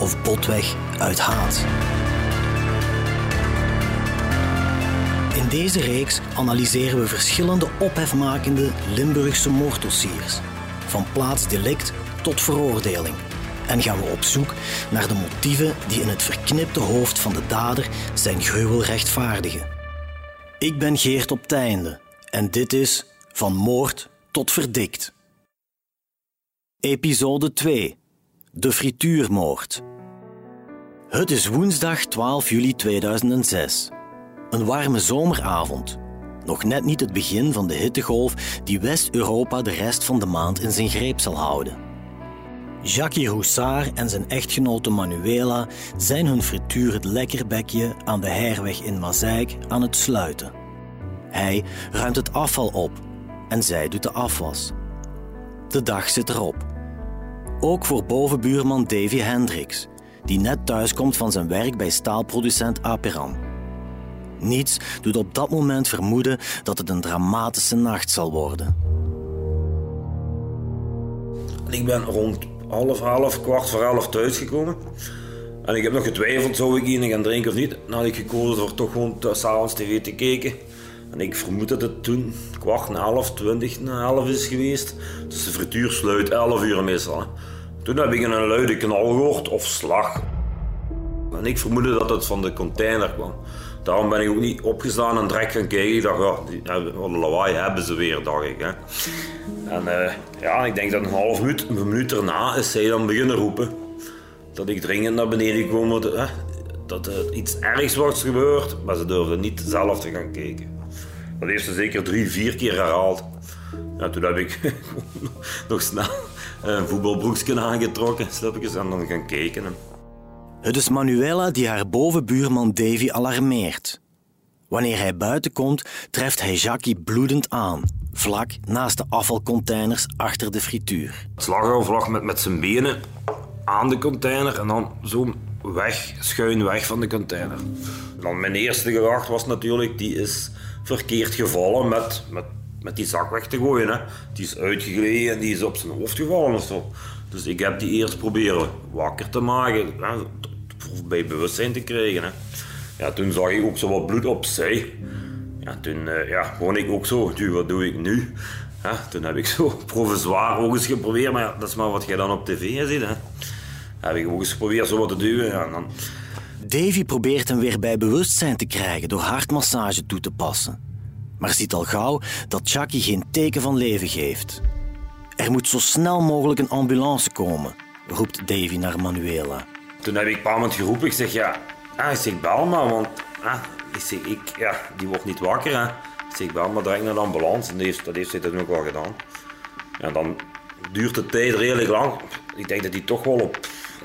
of botweg uit haat. In deze reeks analyseren we verschillende ophefmakende Limburgse moorddossiers, van plaatsdelict tot veroordeling. En gaan we op zoek naar de motieven die in het verknipte hoofd van de dader zijn gruwel rechtvaardigen. Ik ben Geert op Teinde en dit is Van Moord tot Verdikt. Episode 2 De frituurmoord. Het is woensdag 12 juli 2006. Een warme zomeravond. Nog net niet het begin van de hittegolf die West-Europa de rest van de maand in zijn greep zal houden. Jackie Roussard en zijn echtgenote Manuela zijn hun frituur het lekkerbekje aan de herweg in Mazeik aan het sluiten. Hij ruimt het afval op en zij doet de afwas. De dag zit erop. Ook voor bovenbuurman Davy Hendricks, die net thuiskomt van zijn werk bij staalproducent Aperam. Niets doet op dat moment vermoeden dat het een dramatische nacht zal worden. Ik ben rond half, half, kwart voor elf thuisgekomen. En ik heb nog getwijfeld, zou ik hier gaan drinken of niet. Dan had ik gekozen voor toch gewoon s'avonds tv te kijken. En ik vermoed dat het toen kwart na elf, twintig na elf is geweest. Dus de frituur sluit elf uur meestal. Toen heb ik een luide knal gehoord, of slag. En ik vermoedde dat het van de container kwam. Daarom ben ik ook niet opgestaan en direct gaan kijken. Ik dacht, ja, die, wat lawaai hebben ze weer, dacht ik. Hè. En uh, ja, ik denk dat een half minuut, een minuut erna is zij dan beginnen roepen. Dat ik dringend naar beneden kwam, hè, dat er iets ergs was gebeurd. Maar ze durfde niet zelf te gaan kijken. Dat heeft ze zeker drie, vier keer herhaald. Ja, toen heb ik nog snel een voetbalbroekje aangetrokken, slipjes, en dan gaan kijken. Het is Manuela die haar bovenbuurman Davy alarmeert. Wanneer hij buiten komt, treft hij Jackie bloedend aan, vlak naast de afvalcontainers achter de frituur. Slagover met, met zijn benen aan de container en dan zo weg, schuin weg van de container. dan mijn eerste gedachte was natuurlijk, die is verkeerd gevallen met, met, met die zak weg te gooien. Hè. Die is uitgegleden en die is op zijn hoofd gevallen of zo. Dus ik heb die eerst proberen wakker te maken, hè, bij bewustzijn te krijgen. Hè. Ja, toen zag ik ook zo wat bloed op zij. Ja, toen uh, ja, ik ook zo, wat doe ik nu? Ja, toen heb ik zo provisoir ook eens geprobeerd, maar dat is maar wat jij dan op tv ziet. Hè. Heb ik ook eens geprobeerd zo wat te duwen. Ja, dan... Davy probeert hem weer bij bewustzijn te krijgen door hartmassage toe te passen. Maar ziet al gauw dat Chucky geen teken van leven geeft. Er moet zo snel mogelijk een ambulance komen, roept Davy naar Manuela. Toen heb ik moment geroepen. Ik zeg, ja, ah, ik zeg, bel want ah, ik zeg, ik, ja, die wordt niet wakker. Hè. Ik zeg, bel direct naar de ambulance. En dat heeft, dat heeft ook wel gedaan. Dan duurt de tijd redelijk lang. Ik denk dat hij toch wel op,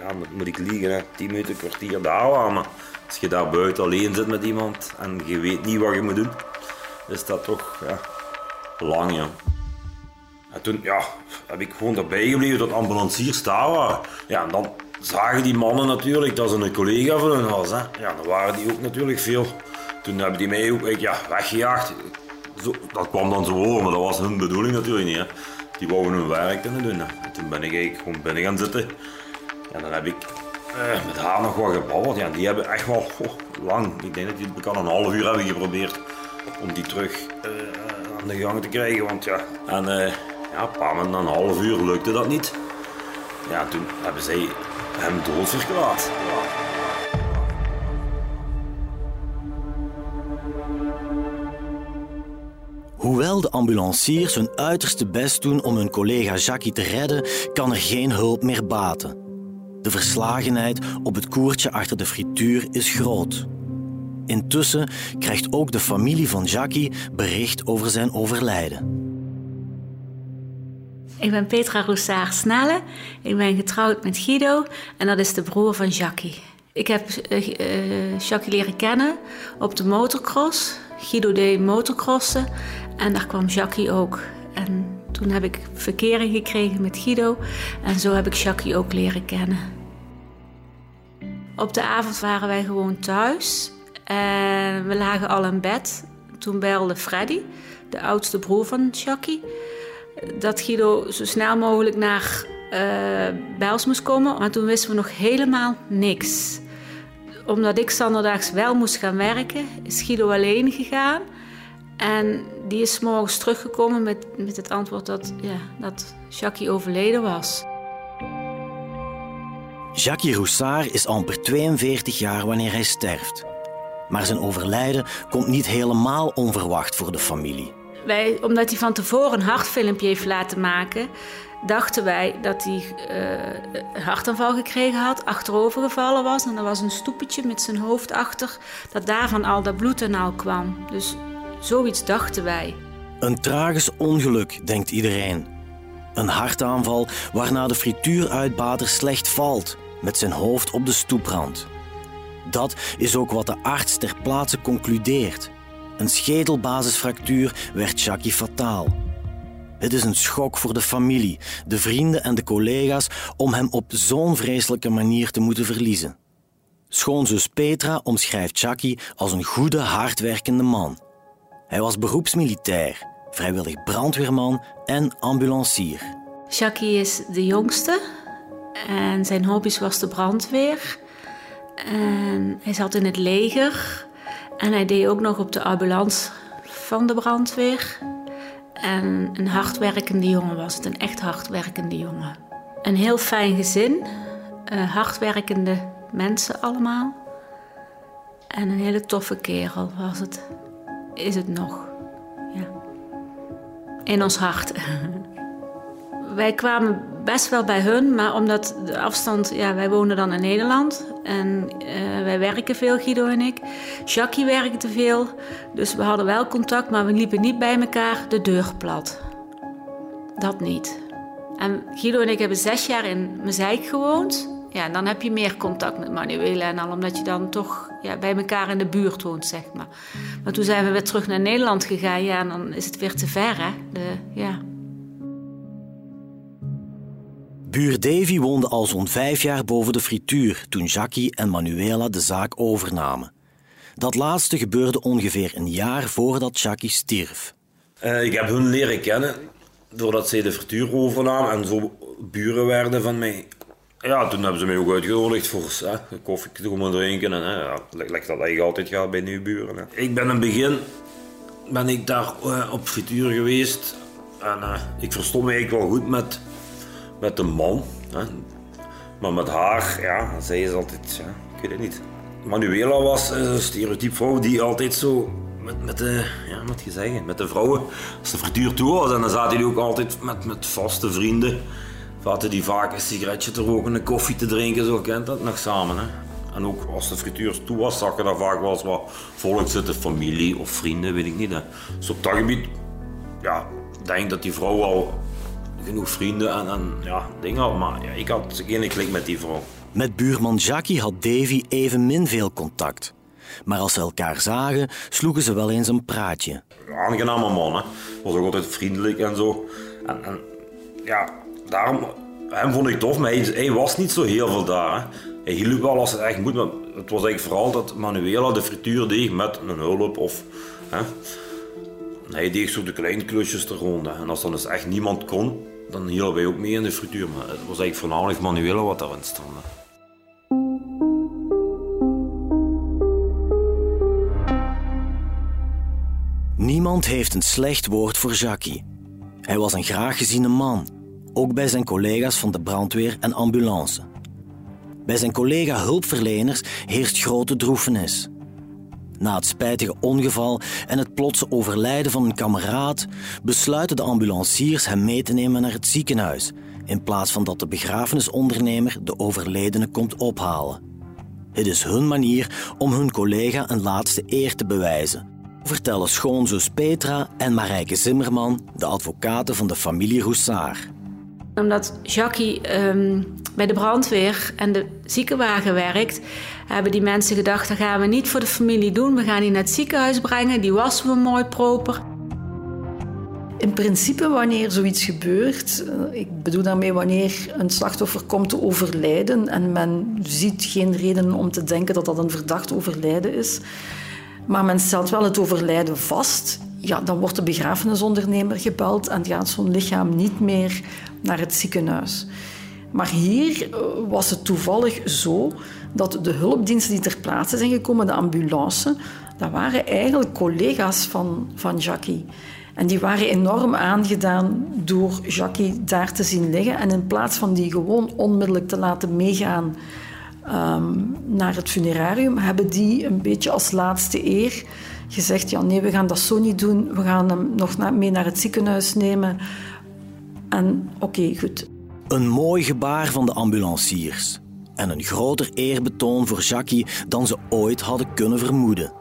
ja, moet ik liegen, hè, 10 minuten, kwartier daar waren. Maar als je daar buiten alleen zit met iemand en je weet niet wat je moet doen, is dat toch ja, lang, ja. En toen ja, heb ik gewoon erbij gebleven tot ambulanciers daar waren. Ja, en dan zagen die mannen natuurlijk dat ze een collega van hun was. Hè. Ja, dan waren die ook natuurlijk veel. Toen hebben die mij ook ja, weggejaagd. Zo, dat kwam dan zo over, maar dat was hun bedoeling natuurlijk niet. Hè. Die wouden hun werk kunnen doen. En toen ben ik eigenlijk gewoon binnen gaan zitten. En dan heb ik eh, met haar nog wat gebabbeld. Ja, die hebben echt wel lang, ik denk dat die kan een half uur hebben geprobeerd om die terug uh, aan de gang te krijgen. Want ja, en uh, ja, een een half uur lukte dat niet. Ja, toen hebben zij hem doodverklaard. Hoewel de ambulanciers hun uiterste best doen om hun collega Jackie te redden, kan er geen hulp meer baten. De verslagenheid op het koertje achter de frituur is groot. Intussen krijgt ook de familie van Jackie bericht over zijn overlijden. Ik ben Petra Roussard-Snelle. Ik ben getrouwd met Guido en dat is de broer van Jackie. Ik heb uh, Jackie leren kennen op de motocross. Guido deed motocrossen en daar kwam Jackie ook. En toen heb ik verkering gekregen met Guido en zo heb ik Jackie ook leren kennen. Op de avond waren wij gewoon thuis en we lagen al in bed. Toen belde Freddy, de oudste broer van Jackie, dat Guido zo snel mogelijk naar uh, Bels moest komen. Maar toen wisten we nog helemaal niks. Omdat ik zonderdaags wel moest gaan werken, is Guido alleen gegaan. En die is morgens teruggekomen met, met het antwoord dat, ja, dat Jackie overleden was. Jackie Roussard is amper 42 jaar wanneer hij sterft. Maar zijn overlijden komt niet helemaal onverwacht voor de familie. Wij, omdat hij van tevoren een hartfilmpje heeft laten maken, dachten wij dat hij uh, een hartaanval gekregen had, achterovergevallen was. En er was een stoepetje met zijn hoofd achter, dat daarvan al dat bloed en al kwam. Dus zoiets dachten wij. Een tragisch ongeluk, denkt iedereen. Een hartaanval waarna de frituuruitbater slecht valt, met zijn hoofd op de stoeprand. Dat is ook wat de arts ter plaatse concludeert. Een schedelbasisfractuur werd Jackie fataal. Het is een schok voor de familie, de vrienden en de collega's om hem op zo'n vreselijke manier te moeten verliezen. Schoonzus Petra omschrijft Jackie als een goede, hardwerkende man. Hij was beroepsmilitair, vrijwillig brandweerman en ambulancier. Jackie is de jongste en zijn hobby's was de brandweer. En hij zat in het leger en hij deed ook nog op de ambulance van de brandweer. En een hardwerkende jongen was het, een echt hardwerkende jongen. Een heel fijn gezin, uh, hardwerkende mensen allemaal. En een hele toffe kerel was het. Is het nog. Ja. In ons hart. wij kwamen best wel bij hun, maar omdat de afstand, ja, wij wonen dan in Nederland en uh, wij werken veel, Guido en ik. Jackie werkte veel, dus we hadden wel contact, maar we liepen niet bij elkaar de deur plat. Dat niet. En Guido en ik hebben zes jaar in Mezeik gewoond. Ja, dan heb je meer contact met Manuela en al, omdat je dan toch ja, bij elkaar in de buurt woont, zeg maar. Maar toen zijn we weer terug naar Nederland gegaan, ja, en dan is het weer te ver, hè. De, ja. Buur Davy woonde al zo'n vijf jaar boven de frituur toen Jackie en Manuela de zaak overnamen. Dat laatste gebeurde ongeveer een jaar voordat Jackie stierf. Uh, ik heb hun leren kennen doordat zij de frituur overnamen en zo buren werden van mij. Ja, toen hebben ze mij ook uitgenodigd voor hè, koffie te komen drinken. En, hè, dat eigenlijk altijd gaat bij nieuwe buren. Hè. Ik ben in het begin ben ik daar uh, op frituur geweest. En uh, ik verstond me eigenlijk wel goed met met een man. Maar met haar, ja, zij is altijd, ja, ik weet het niet. Manuela was een stereotype vrouw die altijd zo met, met de, ja, met gezeggen, met de vrouwen, als de frituur toe was. En dan zaten die ook altijd met, met vaste vrienden. Vaten die vaak een sigaretje te roken, een koffie te drinken, zo kent dat nog samen. Hè. En ook als de frituur toe was, zag je daar vaak wel eens wat volk zitten, familie of vrienden, weet ik niet. Hè. Dus op dat gebied, ja, denk dat die vrouw al genoeg vrienden en, en ja, dingen. Maar ja, ik had geen klik met die vrouw. Met buurman Jackie had Davy evenmin veel contact. Maar als ze elkaar zagen, sloegen ze wel eens een praatje. Aangename man, hè. Was ook altijd vriendelijk en zo. En, en ja, daarom, hem vond ik tof, maar hij, hij, was niet zo heel veel daar. Hè. Hij hielp wel als het echt moet, maar het was eigenlijk vooral dat Manuela de frituur deed met een hulp of... Hè. Hij deed zo de kleine klusjes er rond. En als dan dus echt niemand kon, dan hielden wij ook mee in de frituur. Maar het was eigenlijk voornamelijk manuele wat daarin stond. Niemand heeft een slecht woord voor Jackie. Hij was een graag geziene man, ook bij zijn collega's van de brandweer en ambulance. Bij zijn collega hulpverleners heerst grote droefenis. Na het spijtige ongeval en het plotse overlijden van een kameraad besluiten de ambulanciers hem mee te nemen naar het ziekenhuis, in plaats van dat de begrafenisondernemer de overledene komt ophalen. Het is hun manier om hun collega een laatste eer te bewijzen. Vertellen schoonzus Petra en Marijke Zimmerman, de advocaten van de familie Roussard. Omdat Jackie ehm, bij de brandweer en de ziekenwagen werkt, hebben die mensen gedacht: dat gaan we niet voor de familie doen. We gaan die naar het ziekenhuis brengen, die wassen we mooi proper. In principe, wanneer zoiets gebeurt, eh, ik bedoel daarmee wanneer een slachtoffer komt te overlijden en men ziet geen reden om te denken dat dat een verdacht overlijden is, maar men stelt wel het overlijden vast, ja, dan wordt de begrafenisondernemer gebeld en gaat zo'n lichaam niet meer naar het ziekenhuis. Maar hier eh, was het toevallig zo dat de hulpdiensten die ter plaatse zijn gekomen, de ambulance, dat waren eigenlijk collega's van, van Jackie. En die waren enorm aangedaan door Jackie daar te zien liggen. En in plaats van die gewoon onmiddellijk te laten meegaan ehm, naar het funerarium, hebben die een beetje als laatste eer gezegd: ja, nee, we gaan dat zo niet doen. We gaan hem nog mee naar het ziekenhuis nemen. En oké, goed. Een mooi gebaar van de ambulanciers. En een groter eerbetoon voor Jackie dan ze ooit hadden kunnen vermoeden.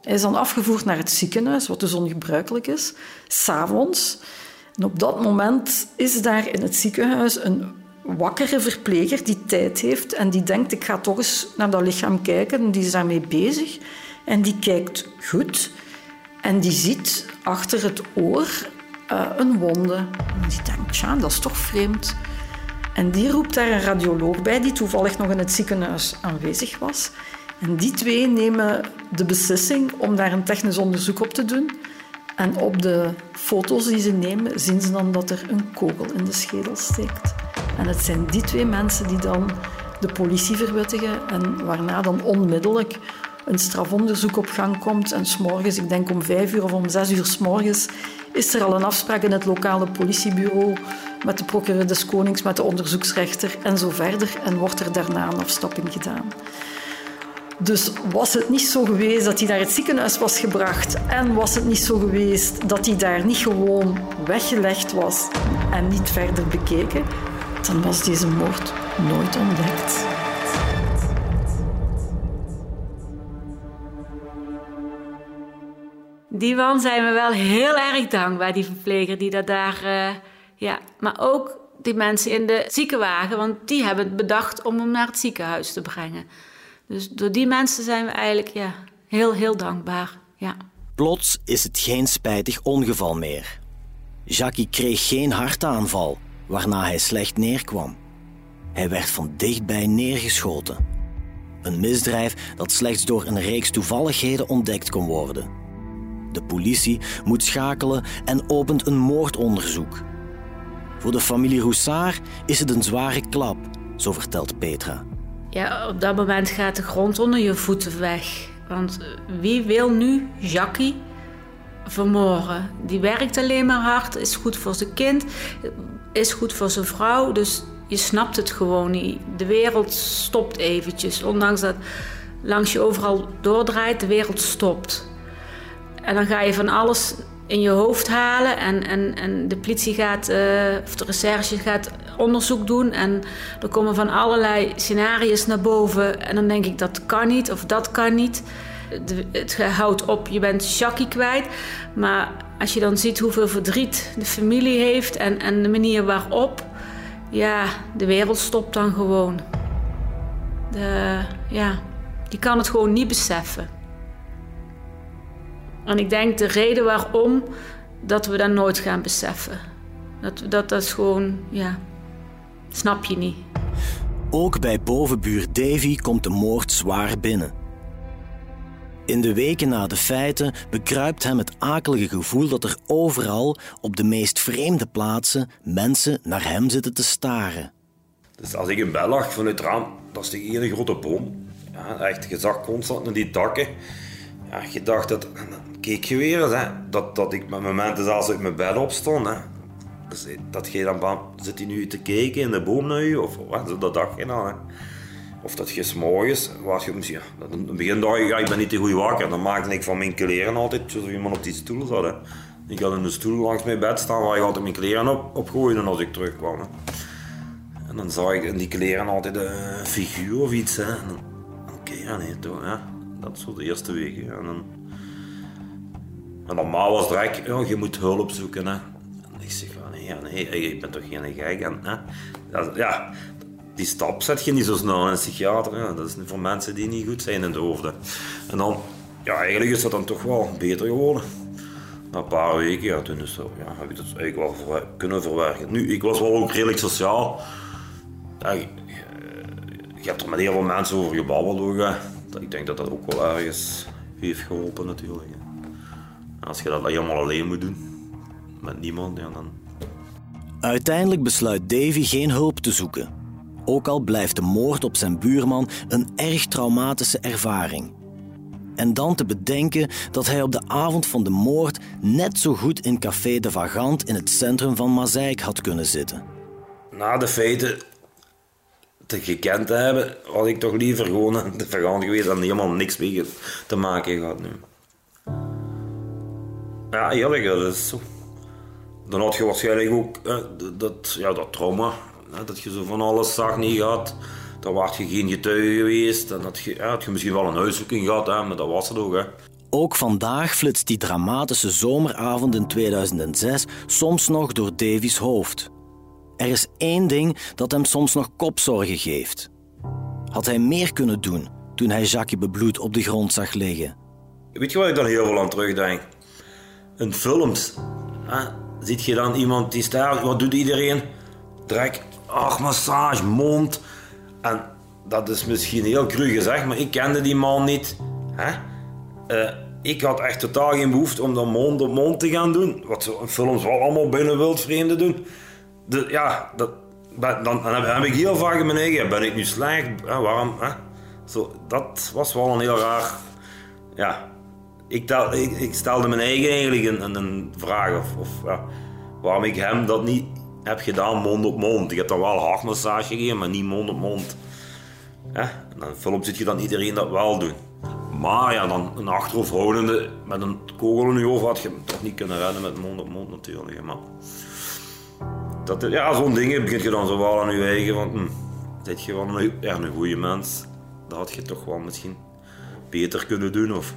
Hij is dan afgevoerd naar het ziekenhuis, wat dus ongebruikelijk is, s'avonds. En op dat moment is daar in het ziekenhuis een wakkere verpleger die tijd heeft en die denkt, ik ga toch eens naar dat lichaam kijken. En die is daarmee bezig. En die kijkt goed en die ziet achter het oor uh, een wonde. En die denkt, tja, dat is toch vreemd. En die roept daar een radioloog bij, die toevallig nog in het ziekenhuis aanwezig was. En die twee nemen de beslissing om daar een technisch onderzoek op te doen. En op de foto's die ze nemen, zien ze dan dat er een kogel in de schedel steekt. En het zijn die twee mensen die dan de politie verwittigen en waarna dan onmiddellijk een strafonderzoek op gang komt. En s'morgens, ik denk om vijf uur of om zes uur s morgens, is er al een afspraak in het lokale politiebureau met de procureur des Konings, met de onderzoeksrechter en zo verder. En wordt er daarna een afstapping gedaan. Dus was het niet zo geweest dat hij naar het ziekenhuis was gebracht en was het niet zo geweest dat hij daar niet gewoon weggelegd was en niet verder bekeken, dan was deze moord nooit ontdekt. Die man zijn we wel heel erg dankbaar, die verpleger die dat daar... Uh, ja, maar ook die mensen in de ziekenwagen, want die hebben het bedacht om hem naar het ziekenhuis te brengen. Dus door die mensen zijn we eigenlijk ja, heel, heel dankbaar. Ja. Plots is het geen spijtig ongeval meer. Jackie kreeg geen hartaanval, waarna hij slecht neerkwam. Hij werd van dichtbij neergeschoten. Een misdrijf dat slechts door een reeks toevalligheden ontdekt kon worden. De politie moet schakelen en opent een moordonderzoek. Voor de familie Roussard is het een zware klap, zo vertelt Petra. Ja, op dat moment gaat de grond onder je voeten weg. Want wie wil nu Jackie vermoorden? Die werkt alleen maar hard, is goed voor zijn kind, is goed voor zijn vrouw. Dus je snapt het gewoon niet. De wereld stopt eventjes. Ondanks dat langs je overal doordraait, de wereld stopt. En dan ga je van alles in je hoofd halen. En, en, en de politie gaat, uh, of de recherche gaat onderzoek doen. En er komen van allerlei scenario's naar boven. En dan denk ik dat kan niet of dat kan niet. Het houdt op, je bent Shaki kwijt. Maar als je dan ziet hoeveel verdriet de familie heeft en, en de manier waarop. Ja, de wereld stopt dan gewoon. De, ja, die kan het gewoon niet beseffen. En ik denk de reden waarom dat we dat nooit gaan beseffen. Dat, dat, dat is gewoon, ja, snap je niet. Ook bij bovenbuur Davy komt de moord zwaar binnen. In de weken na de feiten bekruipt hem het akelige gevoel dat er overal, op de meest vreemde plaatsen, mensen naar hem zitten te staren. Dus als ik in bel lag vanuit het raam, dat is de ene grote boom. Ja, echt, je zag constant naar die takken. Ja, je dacht dat, keek je weer eens, hè, dat, dat ik met momenten zelfs uit mijn bed opstond. Hè. Dus dat je dan bam, zit hij nu te kijken in de boom naar je, of wat, dat dacht je dan. Hè. Of dat je s'morgens, was je misschien, begin dacht ik, ja, ik ben niet te goed wakker. Dan maakte ik van mijn kleren altijd, zoals iemand op die stoel zat. Ik had in de stoel langs mijn bed staan waar ik altijd mijn kleren op, opgooide als ik terugkwam. En dan zag ik in die kleren altijd een figuur of iets. Hè. ja, nee, toch. Dat is zo de eerste week. En dan, en normaal was het direct, ja, je moet hulp zoeken. Hè. En ik zeg, nee, ja, nee, ik ben toch geen gek. En, hè. Ja, die stap zet je niet zo snel in een psychiater. Ja. Dat is voor mensen die niet goed zijn in de hoofd. En dan, ja, eigenlijk is dat dan toch wel beter geworden. Na een paar weken, ja, toen ja, heb ik dat eigenlijk wel kunnen verwerken. Nu, ik was wel ook redelijk sociaal. Ja, je, je hebt er met heel veel mensen over gebabbeld ook. Hè. Ik denk dat dat ook wel ergens heeft geholpen natuurlijk. Als je dat helemaal alleen moet doen, met niemand, ja, dan... Uiteindelijk besluit Davy geen hulp te zoeken. Ook al blijft de moord op zijn buurman een erg traumatische ervaring. En dan te bedenken dat hij op de avond van de moord net zo goed in Café de Vagant in het centrum van Mazeik had kunnen zitten. Na de feiten te gekend te hebben, had ik toch liever gewoon de Vagant geweest en helemaal niks mee te maken gehad nu. Ja, eerlijk, dat is zo. Dan had je waarschijnlijk ook dat, ja, dat trauma, dat je zo van alles zag niet gehad. Dan was je geen getuige geweest. Dan had je, ja, had je misschien wel een uitzoeking gehad, hè, maar dat was het ook. Hè. Ook vandaag flitst die dramatische zomeravond in 2006 soms nog door Davies hoofd. Er is één ding dat hem soms nog kopzorgen geeft. Had hij meer kunnen doen toen hij Jacques bebloed op de grond zag liggen? Weet je wat ik dan heel veel aan terugdenk? In films hè, ziet je dan iemand die staat, wat doet iedereen? Drek, ach, massage, mond. En dat is misschien heel cru gezegd, maar ik kende die man niet. Hè? Uh, ik had echt totaal geen behoefte om dan mond op mond te gaan doen. Wat zo in films wel allemaal binnen wildvreemden doen. De, ja, dat, dan, dan heb, ik heel vaak in mijn eigen, ben ik nu slecht? Hè, waarom? Hè? Zo, dat was wel een heel raar... Ja, ik, ik stelde mijn eigen eigenlijk een, een vraag. Of, of ja, waarom ik hem dat niet heb gedaan mond op mond. Ik heb dan wel hartmassage gegeven, maar niet mond op mond. En dan film zit je dan iedereen dat wel doen. Maar ja, dan een achterhoofdhoudende met een kogel in je hoofd had je toch niet kunnen redden met mond op mond natuurlijk. Maar dat, ja, zo'n dingen begint je dan zo wel aan je eigen. Want hm, je wel een, ja, een goede mens. Dat had je toch wel misschien beter kunnen doen. Of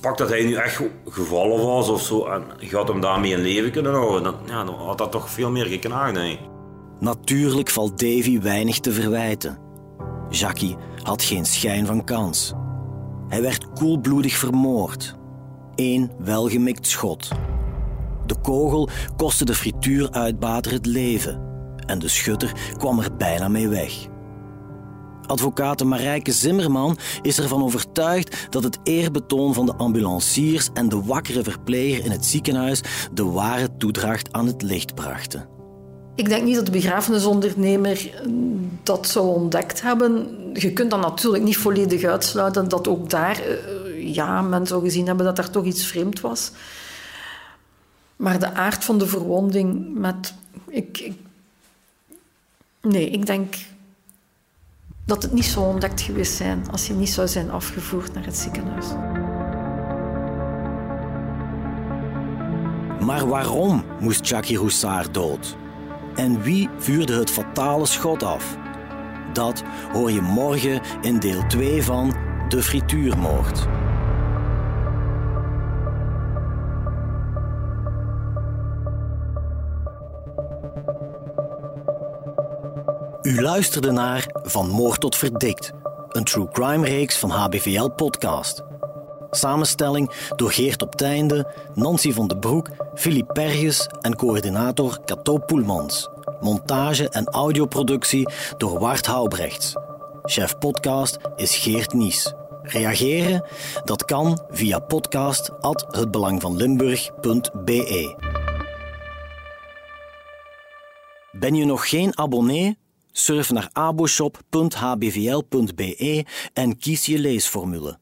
pak dat hij nu echt gevallen was of zo en had hem daarmee in leven kunnen houden, dan, ja, had dat toch veel meer geknaagd. Hè. Natuurlijk valt Davy weinig te verwijten. Jackie had geen schijn van kans. Hij werd koelbloedig vermoord. Eén welgemikt schot. De kogel kostte de frituuruitbater het leven en de schutter kwam er bijna mee weg. Advocaat Marijke Zimmerman is ervan overtuigd dat het eerbetoon van de ambulanciers en de wakkere verpleger in het ziekenhuis de ware toedracht aan het licht brachten. Ik denk niet dat de begrafenisondernemer dat zou ontdekt hebben. Je kunt dan natuurlijk niet volledig uitsluiten dat ook daar eh, ja, men zou gezien hebben dat er toch iets vreemd was. Maar de aard van de verwonding met. Ik, nee, ik denk dat het niet zo ontdekt geweest zijn als hij niet zou zijn afgevoerd naar het ziekenhuis. Maar waarom moest Jackie Roussard dood? En wie vuurde het fatale schot af? Dat hoor je morgen in deel 2 van De Frituurmoord. U luisterde naar Van Moord tot Verdikt, een true crime reeks van HBVL Podcast. Samenstelling door Geert op Teinde, Nancy van den Broek, Philippe Perges en coördinator Cato Poelmans. Montage en audioproductie door Wart Houbrechts. Chef podcast is Geert Nies. Reageren? Dat kan via podcast@hetbelangvanlimburg.be. Ben je nog geen abonnee? Surf naar aboshop.hbvl.be en kies je leesformule.